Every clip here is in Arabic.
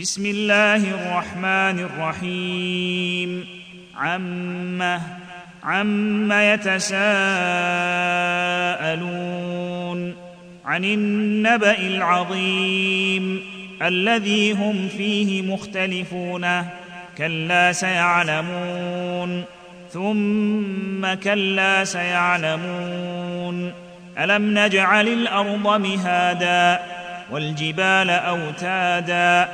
بسم الله الرحمن الرحيم. عمه عم يتساءلون عن النبأ العظيم الذي هم فيه مختلفون كلا سيعلمون ثم كلا سيعلمون. ألم نجعل الأرض مهادا والجبال أوتادا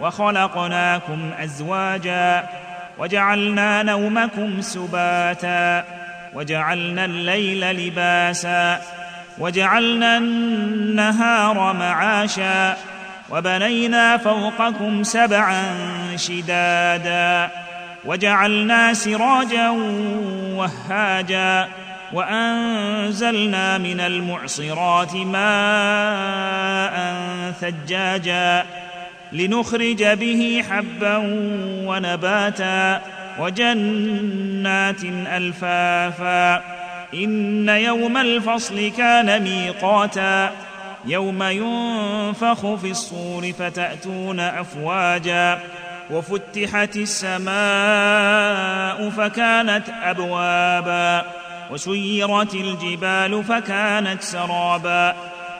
وخلقناكم أزواجا وجعلنا نومكم سباتا وجعلنا الليل لباسا وجعلنا النهار معاشا وبنينا فوقكم سبعا شدادا وجعلنا سراجا وهاجا وأنزلنا من المعصرات ماء ثجاجا لنخرج به حبا ونباتا وجنات ألفافا. إن يوم الفصل كان ميقاتا. يوم ينفخ في الصور فتأتون أفواجا. وفتحت السماء فكانت أبوابا. وسيرت الجبال فكانت سرابا.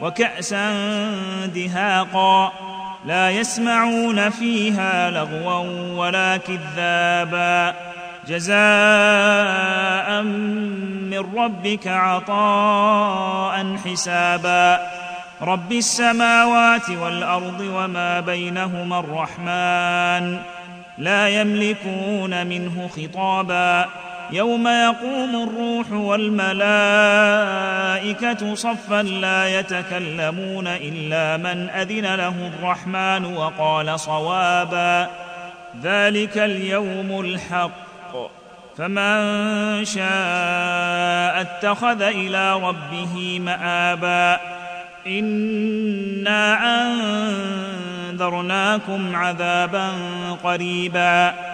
وكأسا دهاقا لا يسمعون فيها لغوا ولا كذابا. جزاء من ربك عطاء حسابا. رب السماوات والأرض وما بينهما الرحمن لا يملكون منه خطابا. يوم يقوم الروح والملائكة صفا لا يتكلمون إلا من أذن له الرحمن وقال صوابا. ذلك اليوم الحق. فمن شاء اتخذ إلى ربه مآبا. إنا أنذرناكم عذابا قريبا.